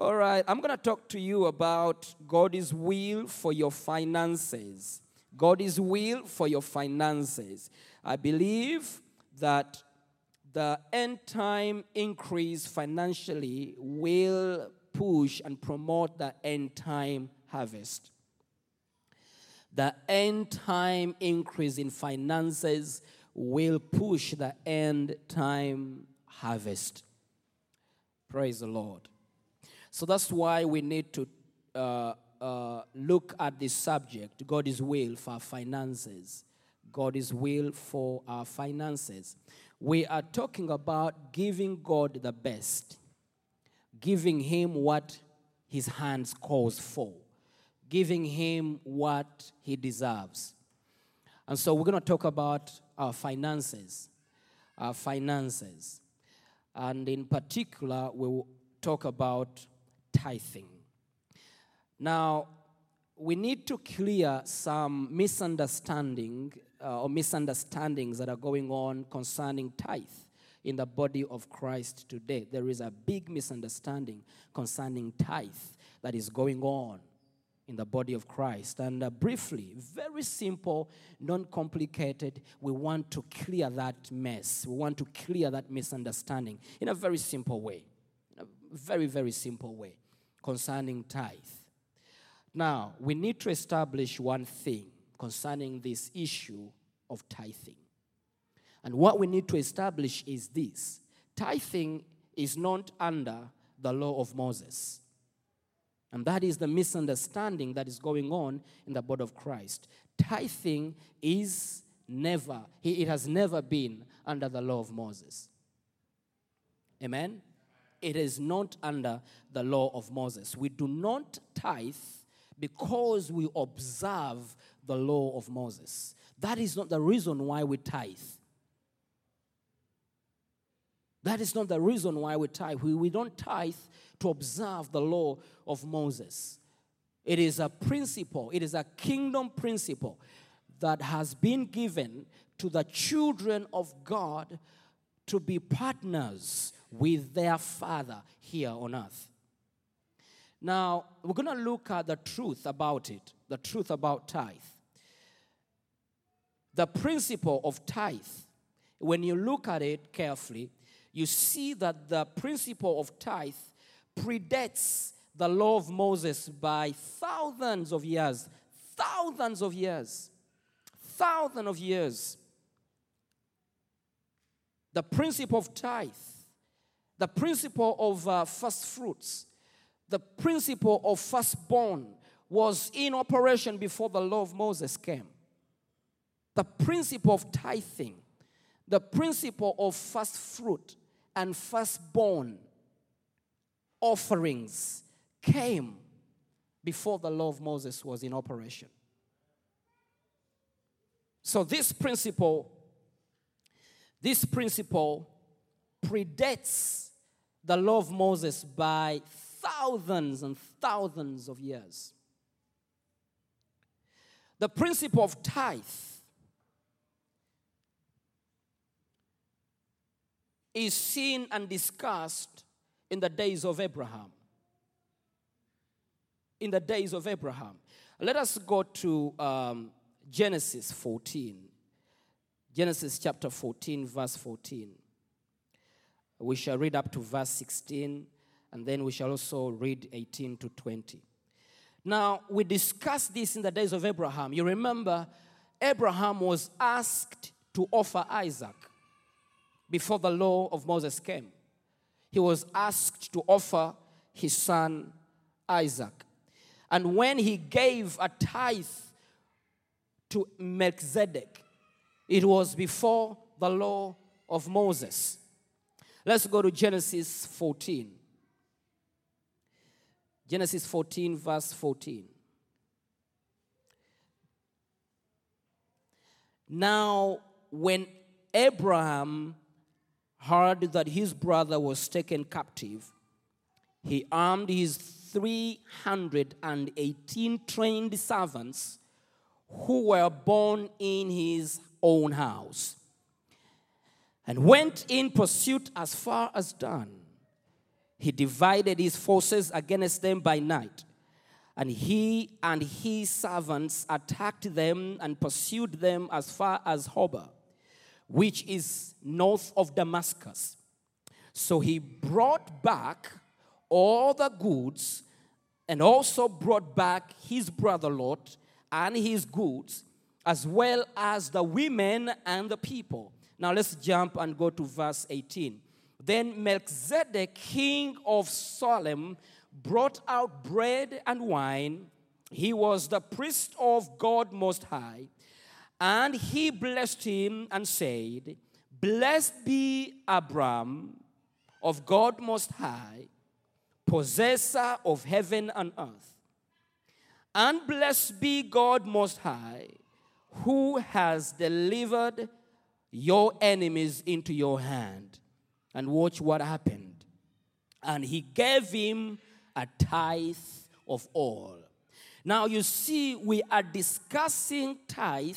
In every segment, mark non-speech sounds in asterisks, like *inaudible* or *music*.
All right, I'm going to talk to you about God's will for your finances. God's will for your finances. I believe that the end time increase financially will push and promote the end time harvest. The end time increase in finances will push the end time harvest. Praise the Lord. So that's why we need to uh, uh, look at this subject God's will for our finances. God's will for our finances. We are talking about giving God the best, giving Him what His hands calls for, giving Him what He deserves. And so we're going to talk about our finances. Our finances. And in particular, we will talk about tithing. Now, we need to clear some misunderstanding uh, or misunderstandings that are going on concerning tithe in the body of Christ today. There is a big misunderstanding concerning tithe that is going on in the body of Christ. And uh, briefly, very simple, non complicated, we want to clear that mess. We want to clear that misunderstanding in a very simple way. Very, very simple way concerning tithe. Now, we need to establish one thing concerning this issue of tithing. And what we need to establish is this tithing is not under the law of Moses. And that is the misunderstanding that is going on in the body of Christ. Tithing is never, it has never been under the law of Moses. Amen? It is not under the law of Moses. We do not tithe because we observe the law of Moses. That is not the reason why we tithe. That is not the reason why we tithe. We, we don't tithe to observe the law of Moses. It is a principle, it is a kingdom principle that has been given to the children of God to be partners with their Father here on earth. Now, we're going to look at the truth about it, the truth about tithe. The principle of tithe, when you look at it carefully, you see that the principle of tithe predates the law of Moses by thousands of years. Thousands of years. Thousands of years. The principle of tithe, the principle of uh, first fruits, the principle of firstborn was in operation before the law of Moses came. The principle of tithing, the principle of first fruit and firstborn offerings came before the law of Moses was in operation. So this principle, this principle predates the law of Moses by thousands and thousands of years. The principle of tithe is seen and discussed in the days of Abraham. In the days of Abraham. Let us go to um, Genesis 14. Genesis chapter 14, verse 14. We shall read up to verse 16 and then we shall also read 18 to 20. Now, we discussed this in the days of Abraham. You remember, Abraham was asked to offer Isaac before the law of Moses came. He was asked to offer his son Isaac. And when he gave a tithe to Melchizedek, it was before the law of Moses. Let's go to Genesis 14. Genesis 14, verse 14. Now, when Abraham heard that his brother was taken captive, he armed his 318 trained servants who were born in his own house and went in pursuit as far as Dan. He divided his forces against them by night, and he and his servants attacked them and pursued them as far as Hobah, which is north of Damascus. So he brought back all the goods and also brought back his brother Lot and his goods, as well as the women and the people. Now let's jump and go to verse 18. Then Melchizedek, king of Salem, brought out bread and wine. He was the priest of God Most High. And he blessed him and said, Blessed be Abram of God Most High, possessor of heaven and earth. And blessed be God Most High, who has delivered your enemies into your hand. And watch what happened. And he gave him a tithe of all. Now you see, we are discussing tithe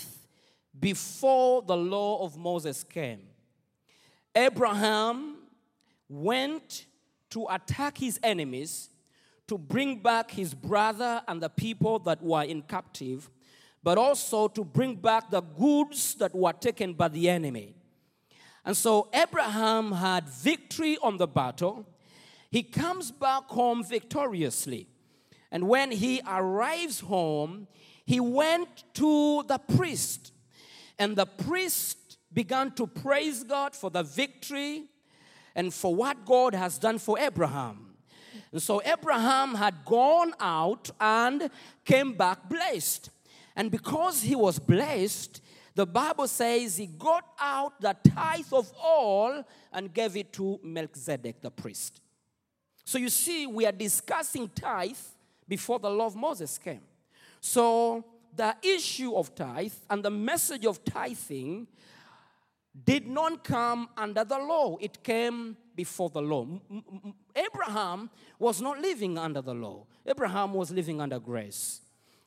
before the law of Moses came. Abraham went to attack his enemies to bring back his brother and the people that were in captive, but also to bring back the goods that were taken by the enemy. And so Abraham had victory on the battle. He comes back home victoriously. And when he arrives home, he went to the priest. And the priest began to praise God for the victory and for what God has done for Abraham. And so Abraham had gone out and came back blessed. And because he was blessed, the Bible says he got out the tithe of all and gave it to Melchizedek, the priest. So you see, we are discussing tithe before the law of Moses came. So the issue of tithe and the message of tithing did not come under the law, it came before the law. Abraham was not living under the law, Abraham was living under grace.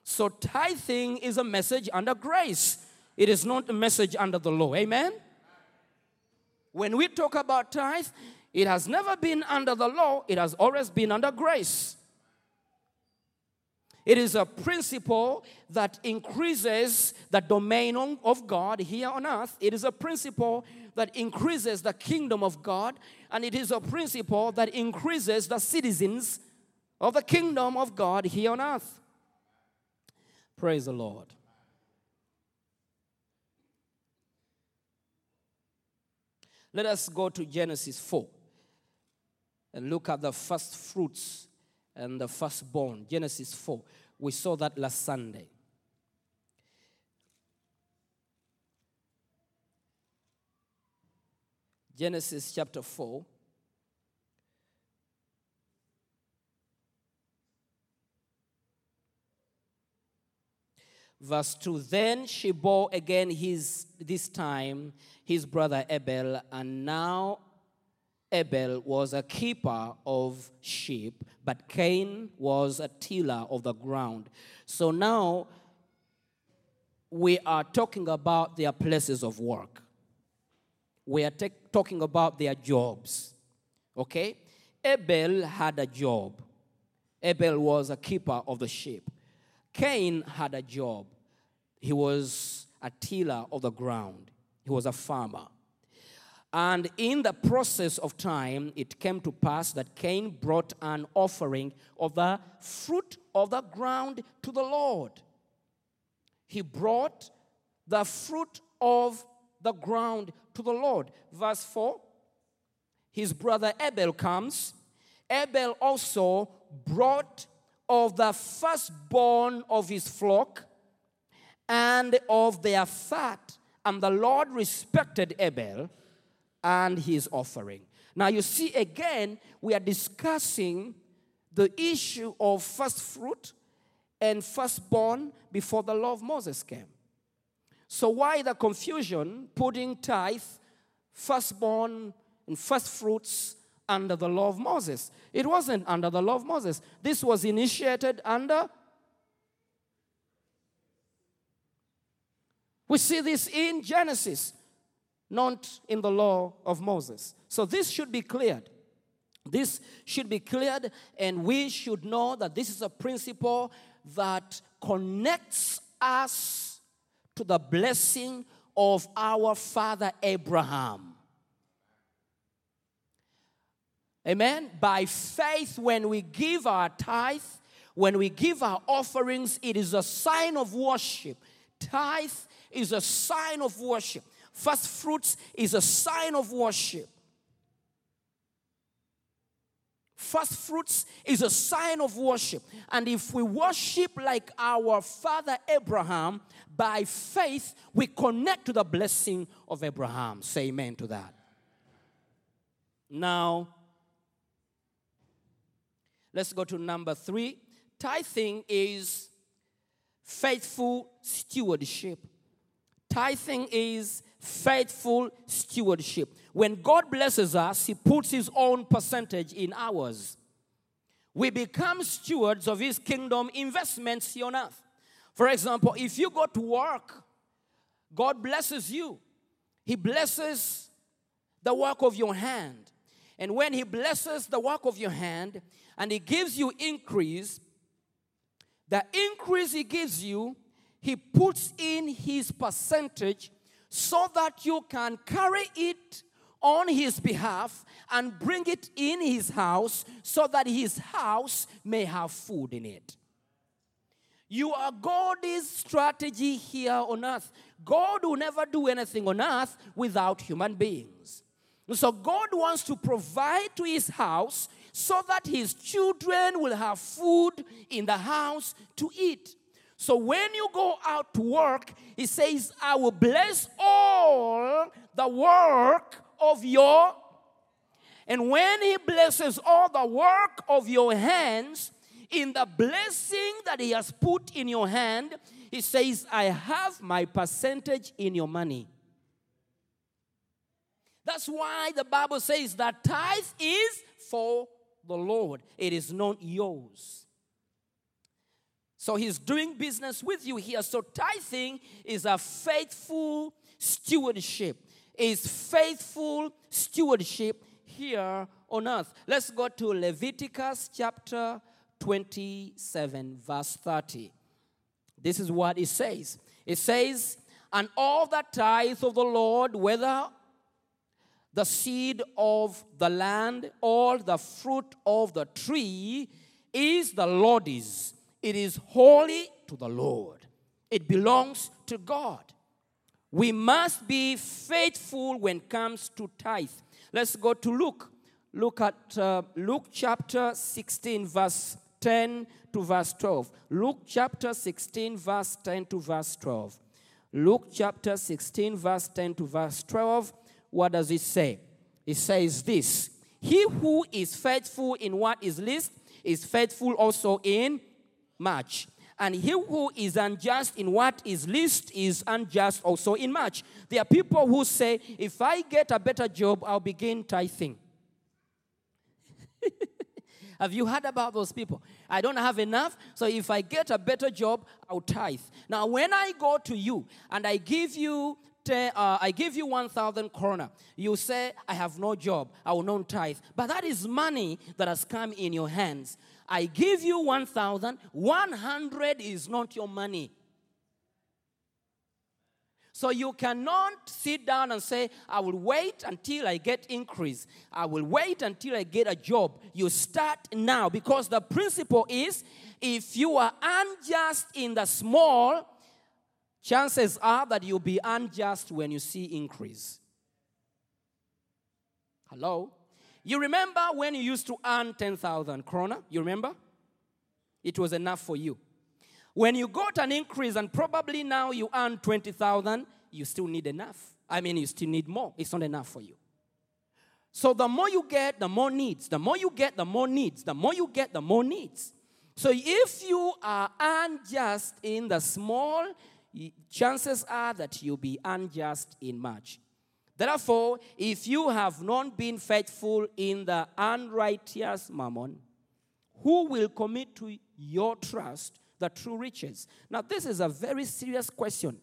So tithing is a message under grace, it is not a message under the law. Amen? When we talk about tithe, it has never been under the law, it has always been under grace. It is a principle that increases the domain of God here on earth. It is a principle that increases the kingdom of God. And it is a principle that increases the citizens of the kingdom of God here on earth. Praise the Lord. Let us go to Genesis 4 and look at the first fruits and the firstborn. Genesis 4. We saw that last Sunday. Genesis chapter 4. Verse 2 Then she bore again his, this time, his brother Abel, and now Abel was a keeper of sheep, but Cain was a tiller of the ground. So now we are talking about their places of work. We are ta- talking about their jobs. Okay? Abel had a job. Abel was a keeper of the sheep. Cain had a job. He was a tiller of the ground, he was a farmer. And in the process of time, it came to pass that Cain brought an offering of the fruit of the ground to the Lord. He brought the fruit of the ground to the Lord. Verse 4 His brother Abel comes. Abel also brought of the firstborn of his flock and of their fat. And the Lord respected Abel and his offering. Now, you see, again, we are discussing the issue of first fruit and firstborn before the law of Moses came. So, why the confusion putting tithe, firstborn, and first fruits under the law of Moses? It wasn't under the law of Moses. This was initiated under. We see this in Genesis, not in the law of Moses. So, this should be cleared. This should be cleared, and we should know that this is a principle that connects us to the blessing of our father Abraham. Amen. By faith, when we give our tithe, when we give our offerings, it is a sign of worship. Tithe is a sign of worship. First fruits is a sign of worship. First fruits is a sign of worship. And if we worship like our father Abraham, by faith, we connect to the blessing of Abraham. Say amen to that. Now, let's go to number three. Tithing is faithful stewardship. Tithing is faithful stewardship. When God blesses us, He puts His own percentage in ours. We become stewards of His kingdom investments here on earth. For example, if you go to work, God blesses you. He blesses the work of your hand. And when He blesses the work of your hand and He gives you increase, the increase He gives you, He puts in His percentage so that you can carry it on His behalf and bring it in His house so that His house may have food in it. You are God's strategy here on earth. God will never do anything on earth without human beings. So God wants to provide to his house so that his children will have food in the house to eat. So when you go out to work, he says, I will bless all the work of your and when he blesses all the work of your hands, in the blessing that he has put in your hand, he says, I have my percentage in your money. That's why the Bible says that tithe is for the Lord, it is not yours. So he's doing business with you here. So tithing is a faithful stewardship. Is faithful stewardship here on earth. Let's go to Leviticus chapter 27, verse 30. This is what it says. It says, And all the tithe of the Lord, whether the seed of the land or the fruit of the tree, is the Lord's. It is holy to the Lord. It belongs to God. We must be faithful when it comes to tithe. Let's go to Luke. Look at uh, Luke chapter 16, verse 10 to verse 12. Luke chapter 16, verse 10 to verse 12. Luke chapter 16, verse 10 to verse 12. What does it say? It says this He who is faithful in what is least is faithful also in much. And he who is unjust in what is least is unjust also in much. There are people who say, if I get a better job, I'll begin tithing. *laughs* Have you heard about those people? I don't have enough, so if I get a better job, I'll tithe. Now, when I go to you and I give you uh, I give you 1,000 krona. You say, I have no job. I will not tithe. But that is money that has come in your hands. I give you 1,000. 100 is not your money. So you cannot sit down and say, I will wait until I get increase. I will wait until I get a job. You start now because the principle is if you are unjust in the small, chances are that you'll be unjust when you see increase. Hello? You remember when you used to earn 10,000 krona? You remember? It was enough for you. When you got an increase and probably now you earn 20,000, you still need enough. I mean, you still need more. It's not enough for you. So the more you get, the more needs. The more you get, the more needs. The more you get, the more needs. So if you are unjust in the small, chances are that you'll be unjust in much. Therefore, if you have not been faithful in the unrighteous mammon, who will commit to your trust the true riches? Now, this is a very serious question.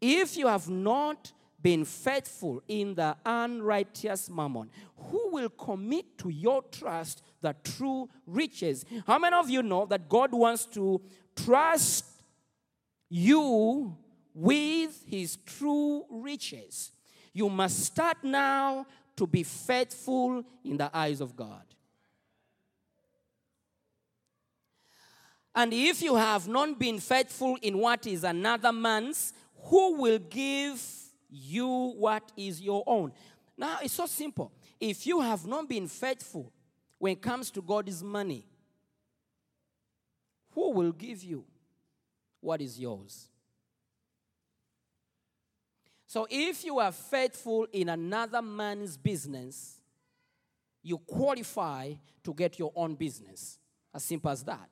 If you have not been faithful in the unrighteous mammon, who will commit to your trust the true riches? How many of you know that God wants to trust you with his true riches? You must start now to be faithful in the eyes of God. And if you have not been faithful in what is another man's, who will give you what is your own? Now, it's so simple. If you have not been faithful when it comes to God's money, who will give you what is yours? So, if you are faithful in another man's business, you qualify to get your own business. As simple as that.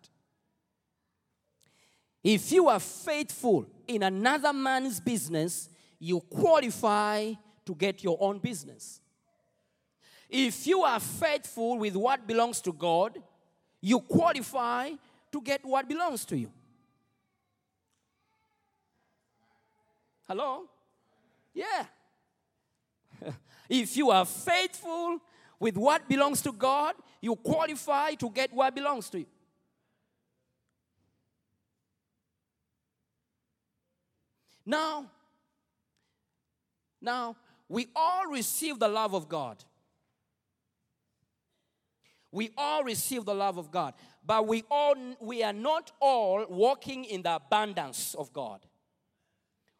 If you are faithful in another man's business, you qualify to get your own business. If you are faithful with what belongs to God, you qualify to get what belongs to you. Hello? Yeah. *laughs* if you are faithful with what belongs to God, you qualify to get what belongs to you. Now, now we all receive the love of God. We all receive the love of God, but we all we are not all walking in the abundance of God.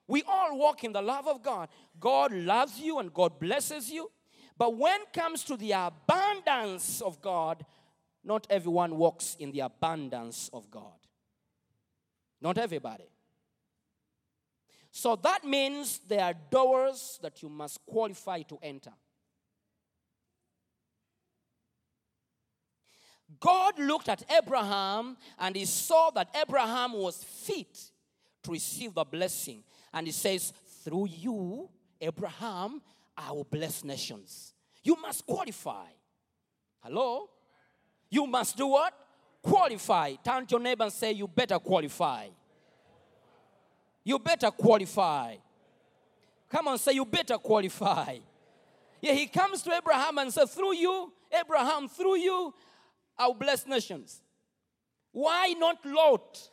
We all walk in the love of God. God loves you and God blesses you. But when it comes to the abundance of God, not everyone walks in the abundance of God. Not everybody. So that means there are doors that you must qualify to enter. God looked at Abraham and he saw that Abraham was fit to receive the blessing. And he says, Through you, Abraham, I will bless nations. You must qualify. Hello? You must do what? Qualify. Turn to your neighbor and say, You better qualify. You better qualify. Come on, say, You better qualify. Yeah, he comes to Abraham and says, Through you, Abraham, through you, I'll bless nations. Why not Lot?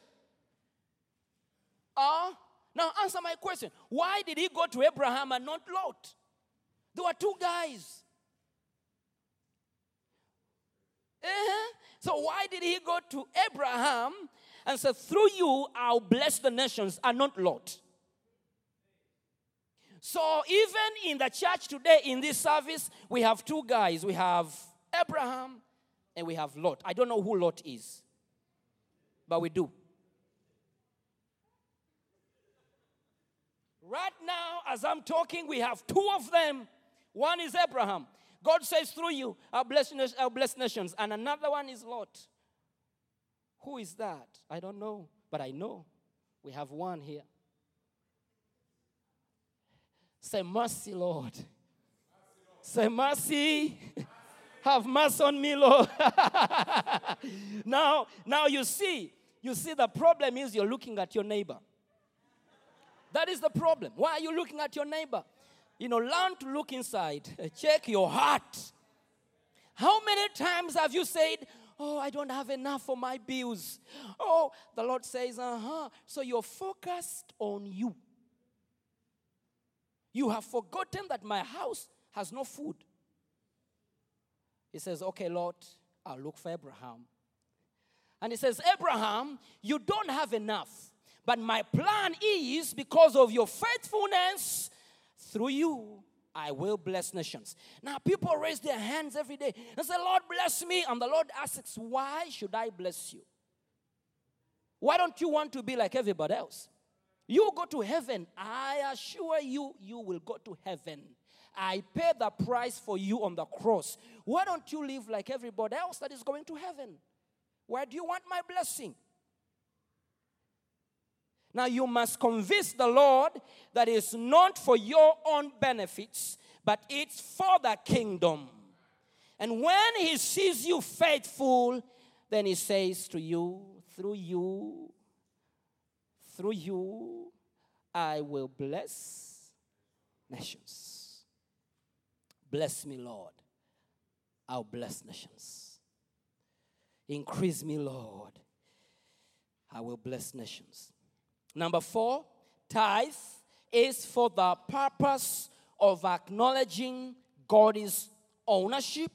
Ah, now answer my question. Why did he go to Abraham and not Lot? There were two guys. Uh-huh. So why did he go to Abraham and say, Through you, I'll bless the nations and not Lot? So even in the church today, in this service, we have two guys. We have Abraham and we have Lot. I don't know who Lot is, but we do. Right now, as I'm talking, we have two of them. One is Abraham. God says, through you, I'll bless, I'll bless nations. And another one is Lot. Who is that? I don't know, but I know we have one here. Say, Mercy, Lord. Say, Mercy. *laughs* Have mercy on me, Lord. *laughs* now, now you see, you see, the problem is you're looking at your neighbor. That is the problem. Why are you looking at your neighbor? You know, learn to look inside. Uh, Check your heart. How many times have you said, Oh, I don't have enough for my bills? Oh, the Lord says, Uh huh. So you're focused on you. You have forgotten that my house has no food. He says, Okay, Lord, I'll look for Abraham. And he says, Abraham, you don't have enough. But my plan is because of your faithfulness, through you, I will bless nations. Now, people raise their hands every day and say, Lord, bless me. And the Lord asks, Why should I bless you? Why don't you want to be like everybody else? You go to heaven. I assure you, you will go to heaven. I paid the price for you on the cross. Why don't you live like everybody else that is going to heaven? Where do you want my blessing? Now you must convince the Lord that it's not for your own benefits, but it's for the kingdom. And when he sees you faithful, then he says to you, through you, through you, I will bless nations. Bless me, Lord. I'll bless nations. Increase me, Lord. I will bless nations. Number four, tithe is for the purpose of acknowledging God's ownership,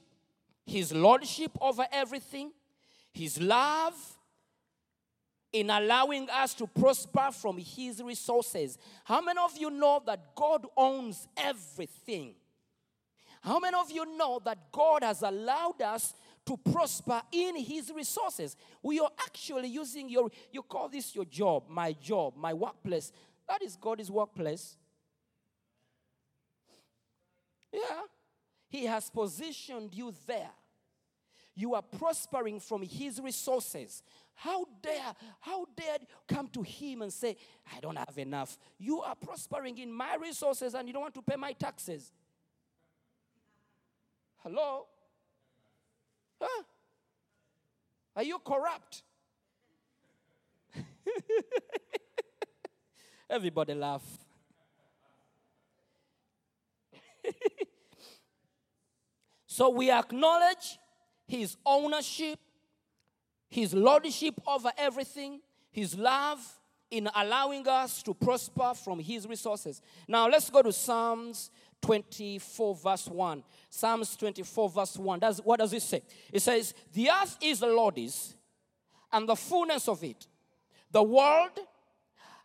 His lordship over everything, His love in allowing us to prosper from His resources. How many of you know that God owns everything? How many of you know that God has allowed us to prosper in His resources? We are actually using your, you call this your job, my job, my workplace. That is God's workplace. Yeah. He has positioned you there. You are prospering from His resources. How dare, how dare come to Him and say, I don't have enough? You are prospering in my resources and you don't want to pay my taxes. Hello? Huh? Are you corrupt? *laughs* Everybody laugh. *laughs* so we acknowledge his ownership, his lordship over everything, his love in allowing us to prosper from his resources. Now let's go to Psalms 24, verse 1. Psalms 24, verse 1. Does, what does it say? It says, The earth is the Lord's and the fullness of it, the world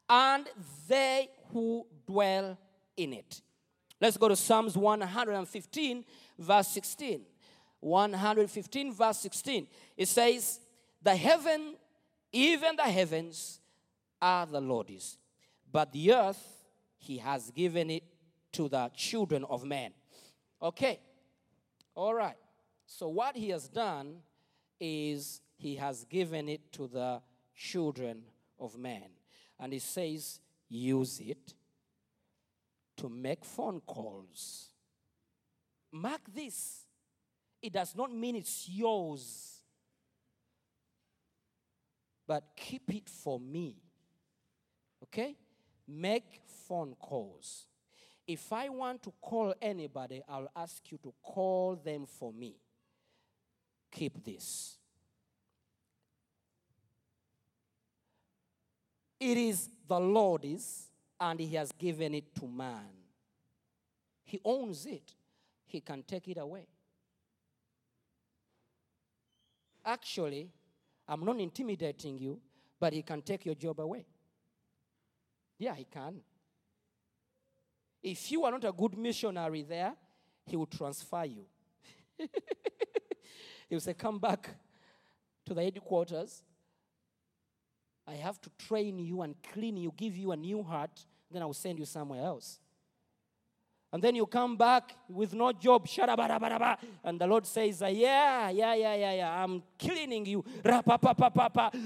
and they who dwell in it. Let's go to Psalms 115, verse 16. 115, verse 16. It says, The heaven, even the heavens, are the Lord's, but the earth he has given it to the children of men. Okay. All right. So what he has done is he has given it to the children of men. And he says, use it to make phone calls. Mark this. It does not mean it's yours, but keep it for me. Okay? Make phone calls. If I want to call anybody, I'll ask you to call them for me. Keep this. It is the Lord's, and He has given it to man. He owns it, He can take it away. Actually, I'm not intimidating you, but He can take your job away. Yeah, He can. If you are not a good missionary there, He will transfer you. *laughs* he will say, Come back to the headquarters. I have to train you and clean you, give you a new heart, then I will send you somewhere else. And then you come back with no job, and the Lord says, Yeah, yeah, yeah, yeah, yeah, I'm cleaning you.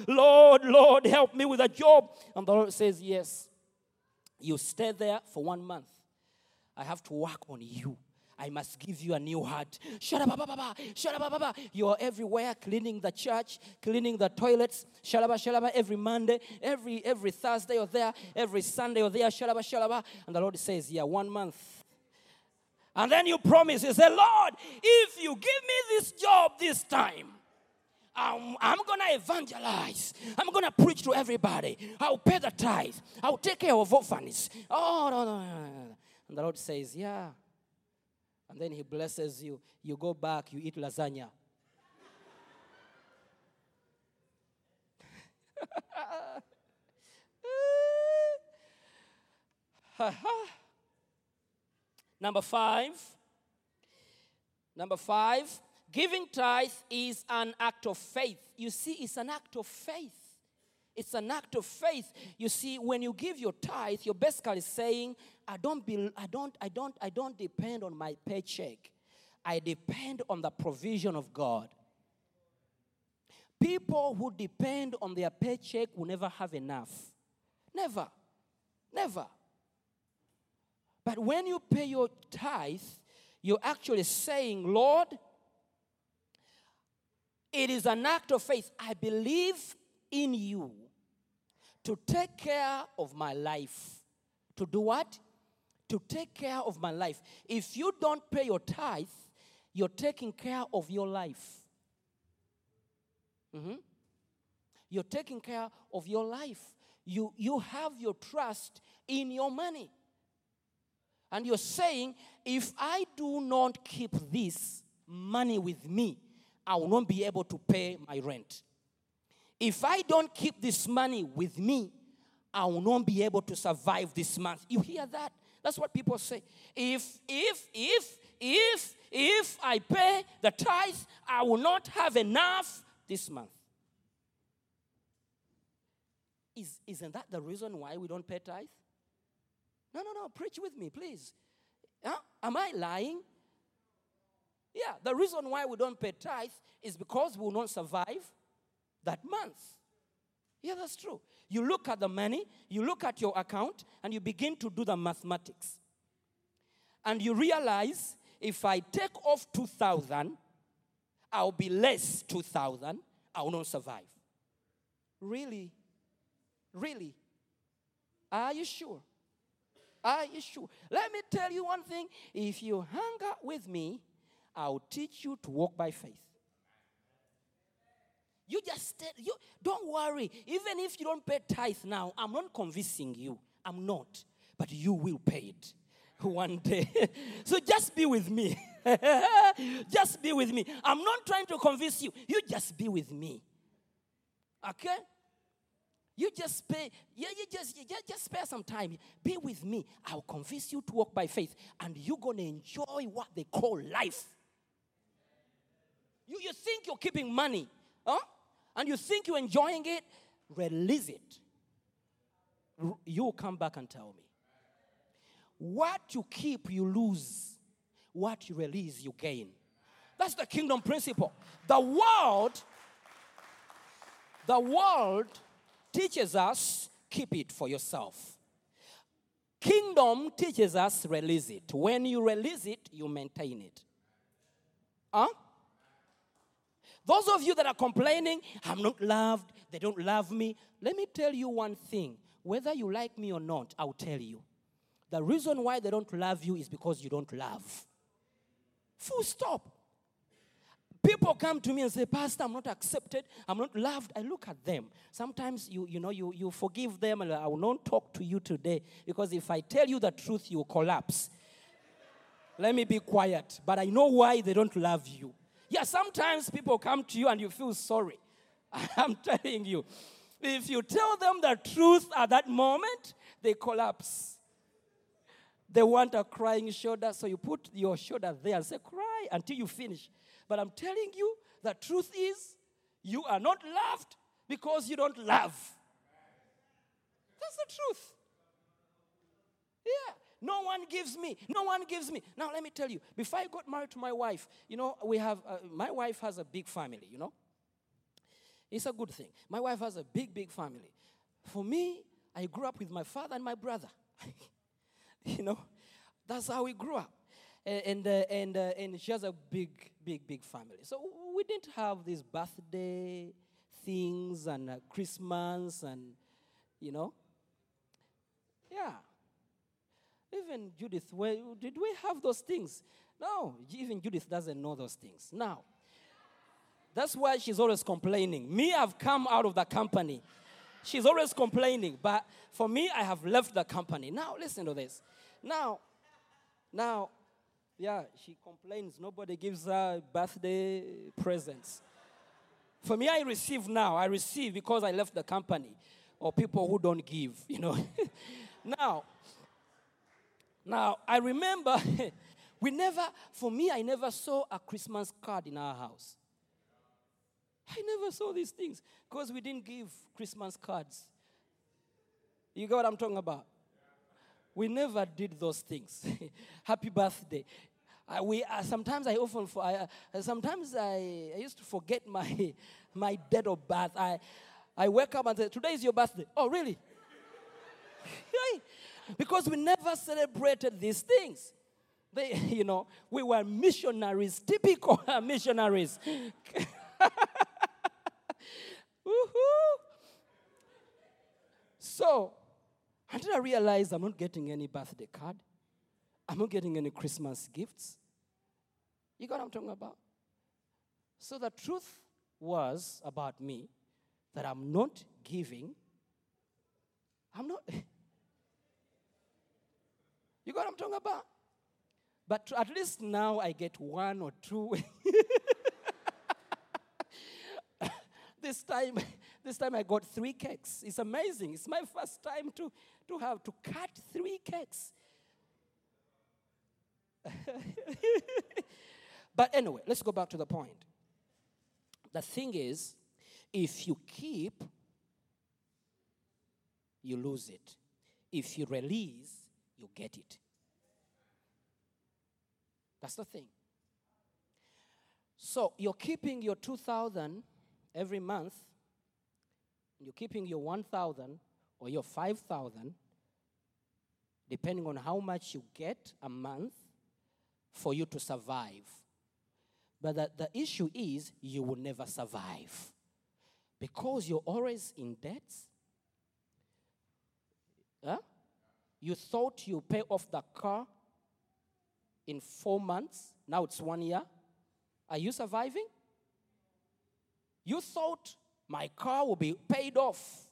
Lord, Lord, help me with a job. And the Lord says, Yes. You stay there for one month. I have to work on you. I must give you a new heart. Shadabababa, shadabababa. You are everywhere cleaning the church, cleaning the toilets. Shalaba, shalaba. Every Monday, every every Thursday you're there, every Sunday you're there. Shalaba, shalaba. And the Lord says, Yeah, one month. And then you promise, you say, Lord, if you give me this job this time, I'm, I'm going to evangelize. I'm going to preach to everybody. I'll pay the tithe. I'll take care of orphans. Oh, no, no, no, no. And the Lord says, Yeah. And then He blesses you. You go back, you eat lasagna. *laughs* Number five. Number five, giving tithe is an act of faith. You see, it's an act of faith. It's an act of faith. You see, when you give your tithe, you're basically saying, I don't, be, I, don't, I, don't, I don't depend on my paycheck. I depend on the provision of God. People who depend on their paycheck will never have enough. Never. Never. But when you pay your tithe, you're actually saying, Lord, it is an act of faith. I believe in you to take care of my life. To do what? To take care of my life. If you don't pay your tithe, you're taking care of your life. Mhm. You're taking care of your life. You, you have your trust in your money. And you're saying, if I do not keep this money with me, I will not be able to pay my rent. If I don't keep this money with me, I will not be able to survive this month. You hear that? That's what people say. If, if, if, if, if I pay the tithe, I will not have enough this month. Is, isn't that the reason why we don't pay tithe? No, no, no. Preach with me, please. Huh? Am I lying? Yeah, the reason why we don't pay tithe is because we will not survive that month. Yeah, that's true. You look at the money, you look at your account, and you begin to do the mathematics. And you realize if I take off 2,000, I'll be less 2,000, I will not survive. Really? Really? Are you sure? Are you sure? Let me tell you one thing. If you hang out with me, I'll teach you to walk by faith. You just stay, you don't worry. Even if you don't pay tithe now, I'm not convincing you. I'm not. But you will pay it *laughs* one day. so just be with me. *laughs* just be with me. I'm not trying to convince you. You just be with me. Okay? You just pay, yeah, you just, just, just spare some time. Be with me. I'll convince you to walk by faith, and you're gonna enjoy what they call life. You, you think you're keeping money, huh? And you think you're enjoying it, release it. You'll come back and tell me. What you keep, you lose. What you release, you gain. That's the kingdom principle. The world, the world teaches us keep it for yourself. Kingdom teaches us release it. When you release it, you maintain it. Huh? Those of you that are complaining, I'm not loved, they don't love me. Let me tell you one thing. Whether you like me or not, I'll tell you. The reason why they don't love you is because you don't love. Full stop. People come to me and say, Pastor, I'm not accepted. I'm not loved. I look at them. Sometimes you, you know, you, you forgive them and I will not talk to you today because if I tell you the truth, you collapse. Let me be quiet. But I know why they don't love you. Yeah, sometimes people come to you and you feel sorry. *laughs* I'm telling you. If you tell them the truth at that moment, they collapse. They want a crying shoulder, so you put your shoulder there and say, Cry until you finish. But I'm telling you, the truth is, you are not loved because you don't love. That's the truth. Yeah. No one gives me. No one gives me. Now, let me tell you, before I got married to my wife, you know, we have, uh, my wife has a big family, you know. It's a good thing. My wife has a big, big family. For me, I grew up with my father and my brother. *laughs* you know, that's how we grew up. And, uh, and, uh, and she has a big, big, big family. So we didn't have these birthday things and uh, Christmas and, you know. Yeah. Even Judith, where, did we have those things? No, even Judith doesn't know those things. Now, that's why she's always complaining. Me, I've come out of the company. She's always complaining, but for me, I have left the company. Now, listen to this. Now, now, yeah, she complains. Nobody gives her birthday presents. For me, I receive now. I receive because I left the company, or people who don't give. You know. *laughs* now, now I remember *laughs* we never. For me, I never saw a Christmas card in our house. I never saw these things because we didn't give Christmas cards. You get what I'm talking about? We never did those things. *laughs* Happy birthday. We, uh, sometimes I often, for, I, uh, sometimes I, I used to forget *laughs* my, my date of birth. I, I wake up and say, today is your birthday. Oh, really? Because we never celebrated these things. They, *laughs* you know, we were missionaries, typical *laughs* missionaries. *laughs* Woohoo! So, until I realized I'm not getting any birthday card, I'm not getting any Christmas gifts. You got what I'm talking about? So the truth was about me that I'm not giving. I'm not. What I'm talking about? But at least now I get one or two. *laughs* this time, this time I got three cakes. It's amazing. It's my first time to, to have to cut three cakes. *laughs* but anyway, let's go back to the point. The thing is, if you keep, you lose it. If you release, you get it. That's the thing. So you're keeping your 2000 every month, you're keeping your 1000 or your 5000, depending on how much you get a month for you to survive. But the, the issue is you will never survive because you're always in debt. Huh? You thought you pay off the car in four months, now it's one year. Are you surviving? You thought my car will be paid off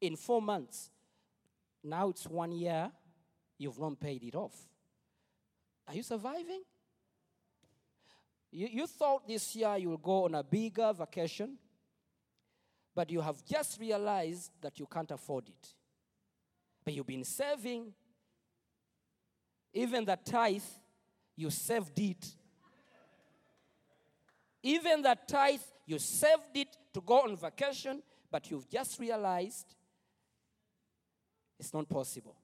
in four months. Now it's one year, you've not paid it off. Are you surviving? You, you thought this year you will go on a bigger vacation, but you have just realized that you can't afford it. But you've been saving, even the tithe, you saved it. Even the tithe, you saved it to go on vacation, but you've just realized it's not possible.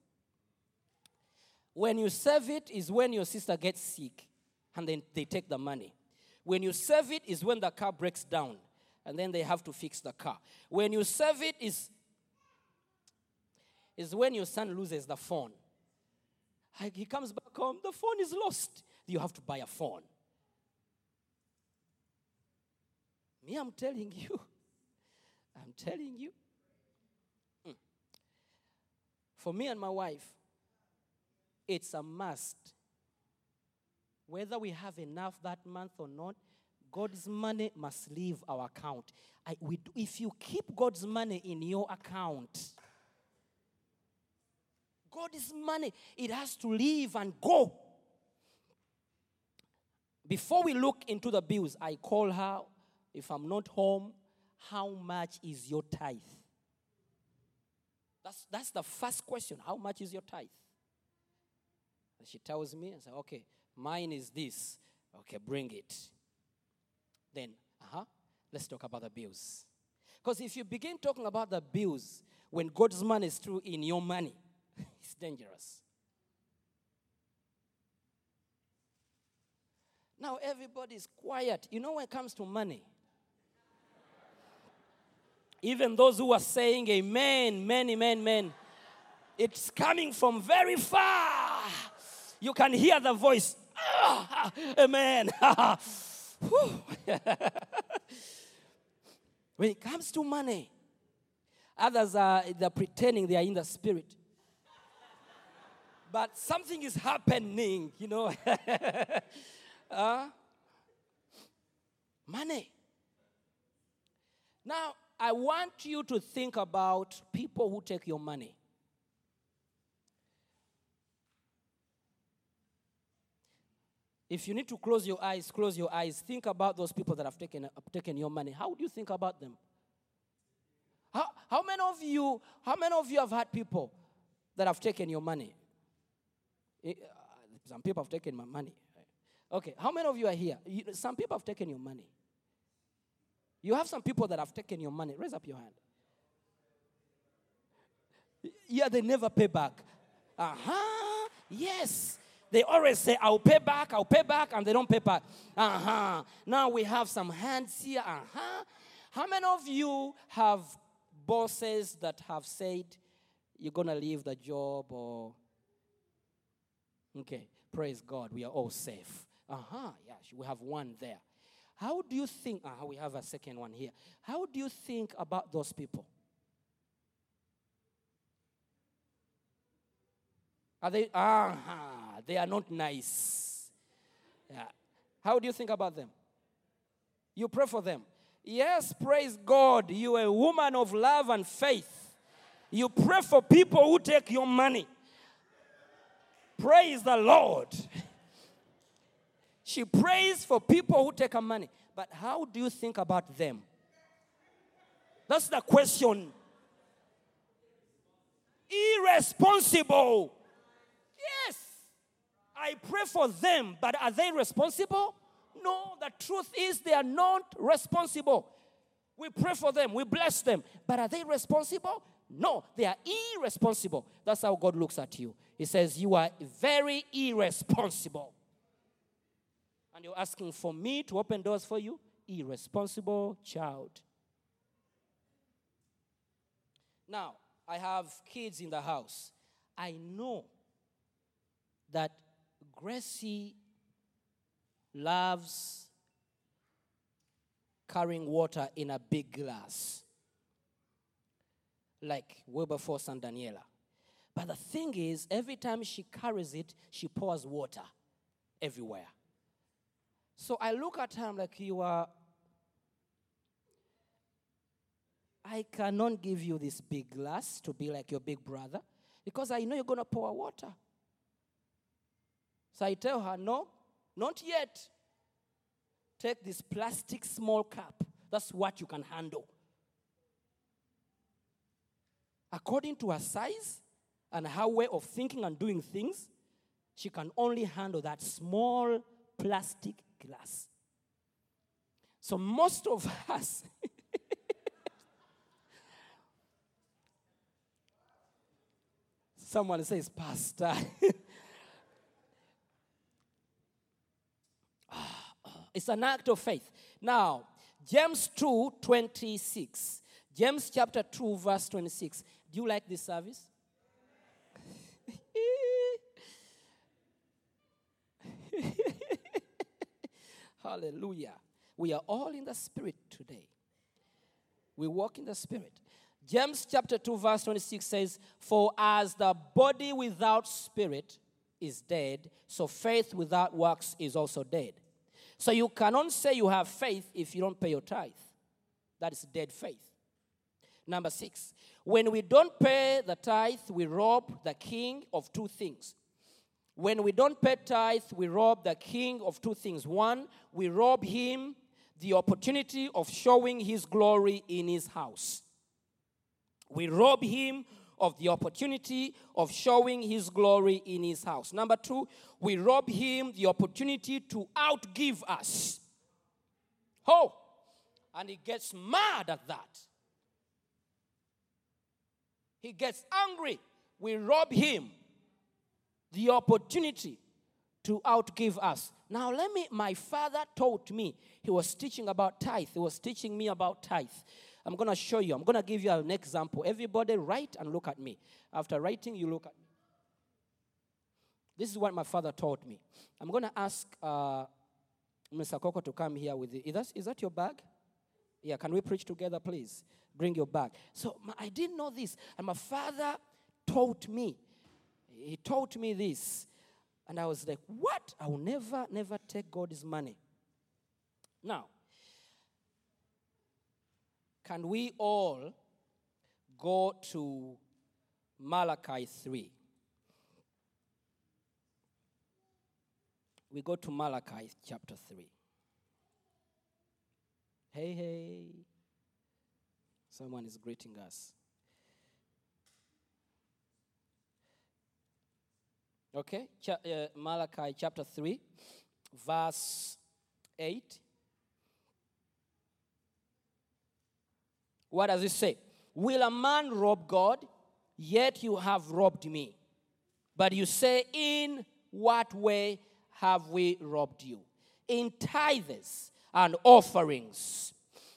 When you save it is when your sister gets sick and then they take the money. When you save it is when the car breaks down and then they have to fix the car. When you save it is is when your son loses the phone. He comes back home, the phone is lost. You have to buy a phone. Me, I'm telling you. *laughs* I'm telling you. Mm. For me and my wife, it's a must. Whether we have enough that month or not, God's money must leave our account. I, we, if you keep God's money in your account, God's money, it has to leave and go. Before we look into the bills, I call her, if I'm not home, how much is your tithe? That's, that's the first question. How much is your tithe? And she tells me, I say, okay, mine is this. Okay, bring it. Then, uh huh, let's talk about the bills. Because if you begin talking about the bills when God's money is through in your money, *laughs* it's dangerous. Now everybody's quiet. You know, when it comes to money, even those who are saying amen, men, men, it's coming from very far. You can hear the voice, "Ah, amen. *laughs* *laughs* When it comes to money, others are they're pretending they are in the spirit. But something is happening, you know. *laughs* Uh, money. Now, I want you to think about people who take your money. If you need to close your eyes, close your eyes. Think about those people that have taken, have taken your money. How would you think about them? How, how many of you, how many of you have had people that have taken your money? Eh, uh, Some people have taken my money. Okay, how many of you are here? You, some people have taken your money. You have some people that have taken your money. Raise up your hand. Yeah, they never pay back. Uh huh. Yes. They always say, I'll pay back, I'll pay back, and they don't pay back. Uh huh. Now we have some hands here. Uh huh. How many of you have bosses that have said, you're going to leave the job or. Okay, praise God, we are all safe. Uh huh. Yeah, we have one there. How do you think? Uh, we have a second one here. How do you think about those people? Are they? Ah, they are not nice. Yeah. How do you think about them? You pray for them. Yes, praise God. You are a woman of love and faith. You pray for people who take your money. Praise the Lord. She prays for people who take her money. But how do you think about them? That's the question. Irresponsible. Yes. I pray for them, but are they responsible? No, the truth is they are not responsible. We pray for them, we bless them, but are they responsible? No, they are irresponsible. That's how God looks at you. He says, You are very irresponsible. And you're asking for me to open doors for you? Irresponsible child. Now, I have kids in the house. I know that Gracie loves carrying water in a big glass, like Wilberforce and Daniela. But the thing is, every time she carries it, she pours water everywhere. So I look at her, I'm like, you are. I cannot give you this big glass to be like your big brother because I know you're going to pour water. So I tell her, no, not yet. Take this plastic small cup. That's what you can handle. According to her size and her way of thinking and doing things, she can only handle that small plastic glass. So most of us, *laughs* someone says, Pastor. *laughs* Ah, it's an act of faith. Now, James 2 26. James chapter 2, verse 26. Do you like this service? *laughs* Hallelujah. We are all in the spirit today. We walk in the spirit. James chapter 2, verse 26 says, For as the body without spirit is dead, so faith without works is also dead. So you cannot say you have faith if you don't pay your tithe. That is dead faith. Number six, when we don't pay the tithe, we rob the king of two things. When we don't pay tithe, we rob the king of two things. One, we rob him the opportunity of showing his glory in his house. We rob him of the opportunity of showing his glory in his house. Number two, we rob him the opportunity to outgive us. Oh, and he gets mad at that. He gets angry. We rob him the opportunity to outgive us. Now, let me, my father taught me, he was teaching about tithe, he was teaching me about tithe. I'm going to show you, I'm going to give you an example. Everybody, write and look at me. After writing, you look at me. This is what my father taught me. I'm going to ask uh, Mr. Coco to come here with you. Is that, is that your bag? Yeah, can we preach together, please? Bring your bag. So my, I didn't know this, and my father taught me. He taught me this. And I was like, what? I will never, never take God's money. Now, can we all go to Malachi 3? We go to Malachi chapter 3. Hey, hey. Someone is greeting us. Okay, Cha- uh, Malachi chapter 3, verse 8. What does it say? Will a man rob God? Yet you have robbed me. But you say, In what way have we robbed you? In tithes and offerings.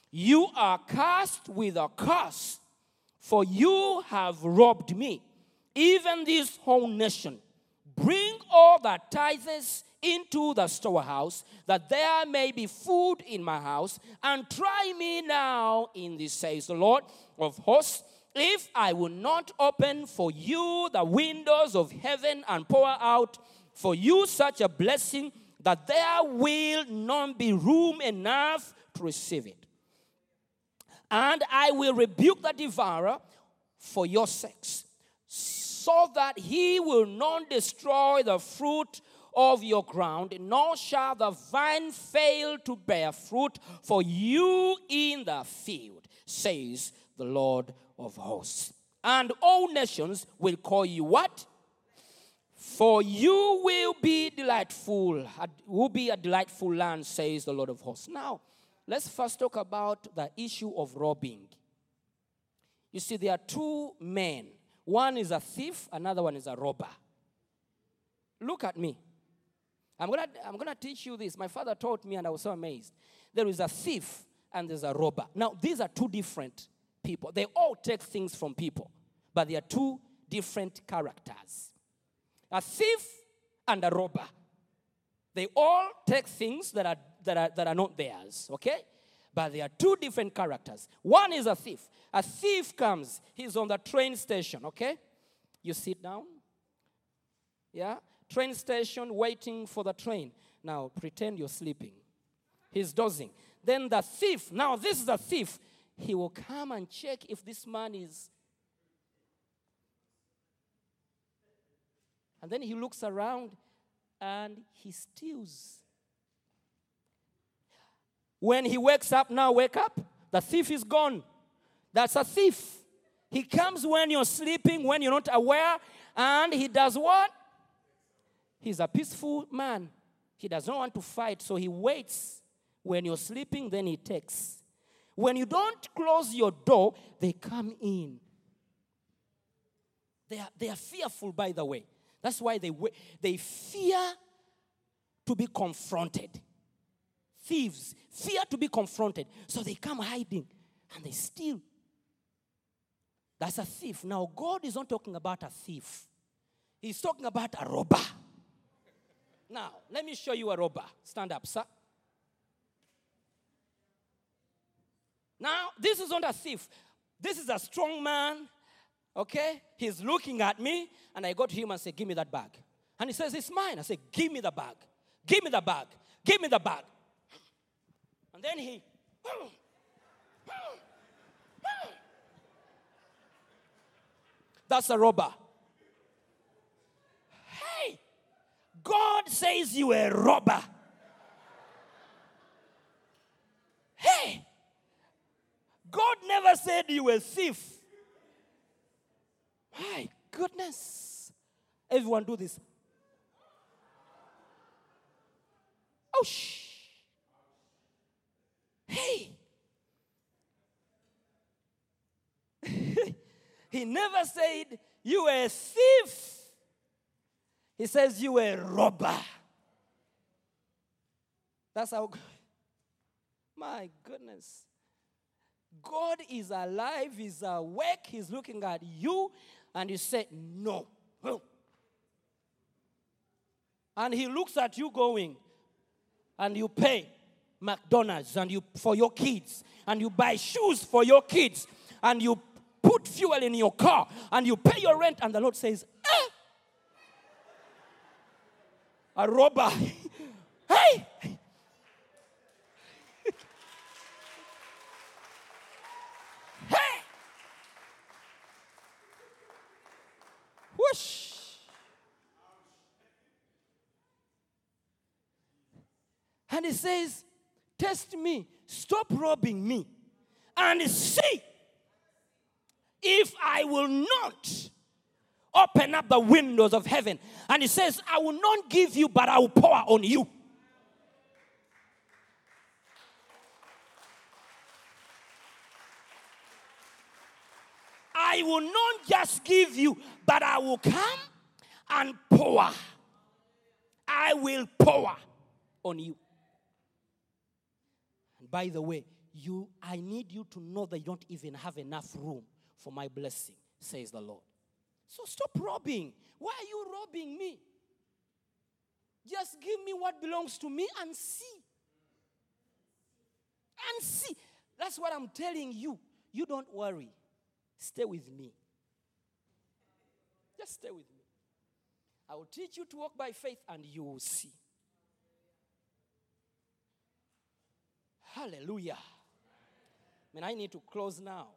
You are cast with a curse, for you have robbed me, even this whole nation. Bring all the tithes into the storehouse, that there may be food in my house, and try me now in this, says the Lord of hosts, if I will not open for you the windows of heaven and pour out for you such a blessing that there will not be room enough to receive it. And I will rebuke the devourer for your sakes, so that he will not destroy the fruit of your ground, nor shall the vine fail to bear fruit for you in the field, says the Lord of hosts. And all nations will call you what? For you will be delightful, will be a delightful land, says the Lord of hosts. Now, let's first talk about the issue of robbing. You see, there are two men. One is a thief, another one is a robber. Look at me. I'm gonna, I'm gonna teach you this. My father taught me, and I was so amazed. There is a thief and there's a robber. Now, these are two different people. They all take things from people, but they are two different characters a thief and a robber. They all take things that are, that are, that are not theirs, okay? But they are two different characters. One is a thief. A thief comes, he's on the train station, okay? You sit down, yeah? Train station waiting for the train. Now pretend you're sleeping. He's dozing. Then the thief, now this is a thief, he will come and check if this man is And then he looks around and he steals. When he wakes up, now wake up, the thief is gone. That's a thief. He comes when you're sleeping, when you're not aware, and he does what? He's a peaceful man. He does not want to fight, so he waits. When you're sleeping, then he takes. When you don't close your door, they come in. They are, they are fearful, by the way. That's why they, they fear to be confronted. Thieves fear to be confronted. So they come hiding and they steal. That's a thief. Now, God is not talking about a thief, He's talking about a robber. Now, let me show you a robber. Stand up, sir. Now, this is not a thief. This is a strong man. Okay? He's looking at me, and I go to him and say, Give me that bag. And he says, It's mine. I say, Give me the bag. Give me the bag. Give me the bag. And then he. That's a robber. Hey, God says you a robber. Hey, God never said you were a thief. My goodness. Everyone do this. Oh, shh. Hey. *laughs* he never said you were a thief. He says you were a robber. That's how. My goodness. God is alive, He's awake, He's looking at you, and you say, No. And He looks at you going, and you pay McDonald's and you for your kids, and you buy shoes for your kids, and you put fuel in your car, and you pay your rent, and the Lord says, eh, a robber. *laughs* hey, *laughs* Hey! Whoosh! And he says, Test me, stop robbing me, and see if I will not open up the windows of heaven. And he says, I will not give you, but I will pour on you. I will not just give you, but I will come and pour. I will pour on you. By the way, you I need you to know that you don't even have enough room for my blessing, says the Lord. So stop robbing. Why are you robbing me? Just give me what belongs to me and see. And see. That's what I'm telling you. You don't worry. Stay with me. Just stay with me. I will teach you to walk by faith and you will see. Hallelujah. Man, I need to close now.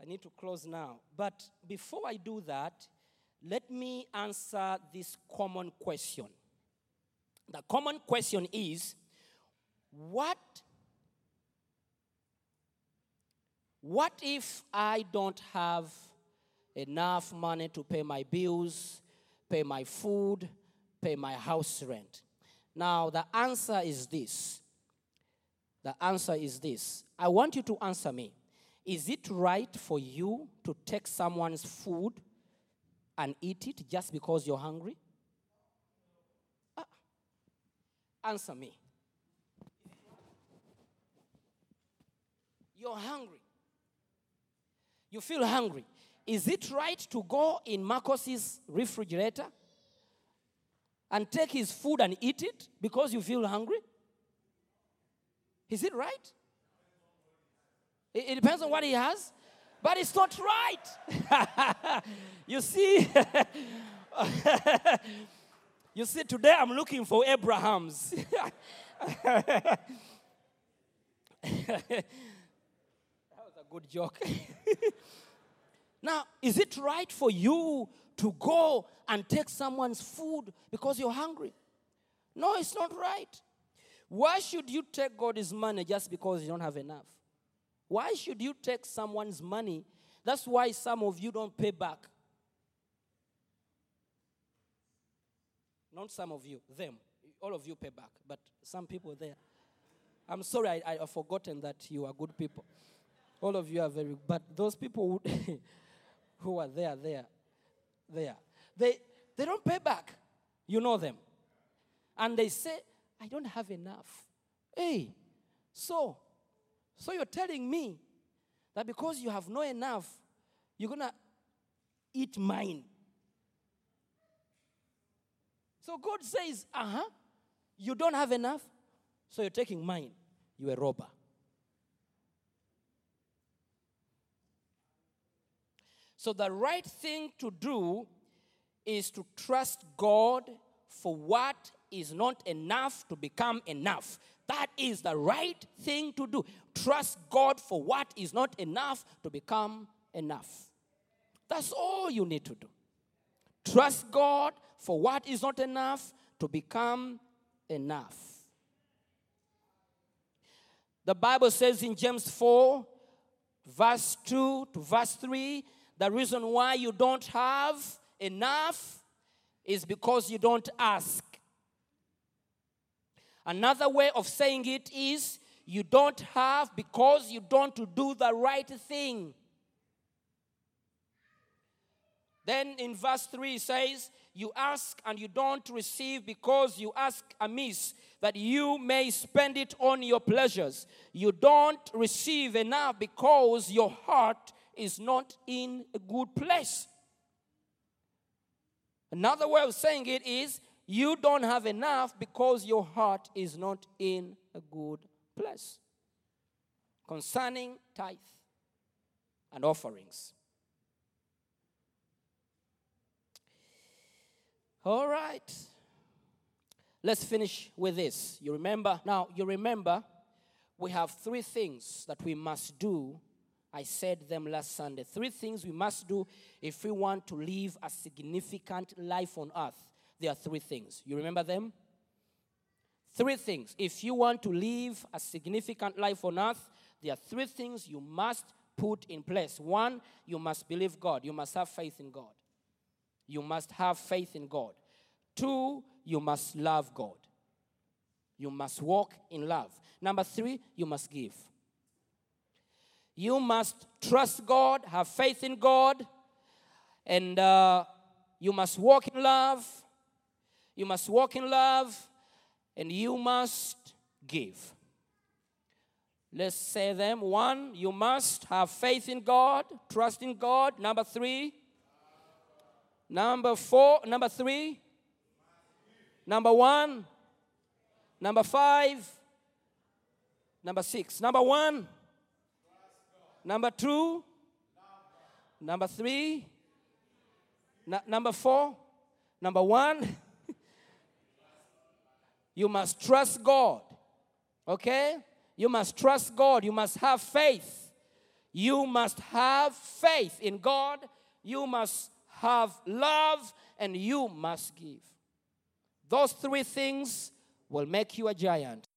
I need to close now. But before I do that, let me answer this common question. The common question is what what if I don't have enough money to pay my bills, pay my food, pay my house rent? Now, the answer is this. The answer is this. I want you to answer me. Is it right for you to take someone's food and eat it just because you're hungry? Ah. Answer me. You're hungry. You feel hungry. Is it right to go in Marcos's refrigerator and take his food and eat it because you feel hungry? Is it right? It, depends on what he has, but it's not right. *laughs* you see, *laughs* you see, today I'm looking for Abraham's. *laughs* that was a good joke. now, is it right for you to go and take someone's food because you're hungry? No, it's not right. Why should you take God's money just because you don't have enough? Why should you take someone's money? That's why some of you don't pay back. Not some of you, them. All of you pay back, but some people there. I'm sorry, I, I have forgotten that you are good people. All of you are very, but those people who, *laughs* who are there, there, there, they, they don't pay back. You know them. And they say, I don't have enough. Hey, so, so you're telling me that because you have no enough, you're gonna eat mine. So God says, uh huh, you don't have enough, so you're taking mine. You're a robber. So the right thing to do is to trust God for what is not enough to become enough. That is the right thing to do. Trust God for what is not enough to become enough. That's all you need to do. Trust God for what is not enough to become enough. The Bible says in James 4, verse 2 to verse 3, the reason why you don't have enough is because you don't ask. Another way of saying it is you don't have because you don't do the right thing. Then in verse 3 it says, You ask and you don't receive because you ask amiss, that you may spend it on your pleasures. You don't receive enough because your heart is not in a good place. Another way of saying it is, you don't have enough because your heart is not in a good place. Concerning tithe and offerings. All right. Let's finish with this. You remember? Now, you remember we have three things that we must do. I said them last Sunday. Three things we must do if we want to live a significant life on earth. There are three things. You remember them? Three things. If you want to live a significant life on earth, there are three things you must put in place. One, you must believe God, you must have faith in God. You must have faith in God. Two, you must love God. You must walk in love. Number three, you must give. You must trust God, have faith in God, and uh, you must walk in love, you must walk in love, and you must give. Let's say them. One, you must have faith in God, trust in God. Number three, number four, number three, number one, number five, number six. Number one, number two, number three, nu- number four, number one, you must trust God. Okay? You must trust God. You must have faith. You must have faith in God. You must have love and you must give. Those three things will make you a giant.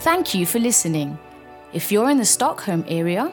Thank you for listening. If you're in the Stockholm area,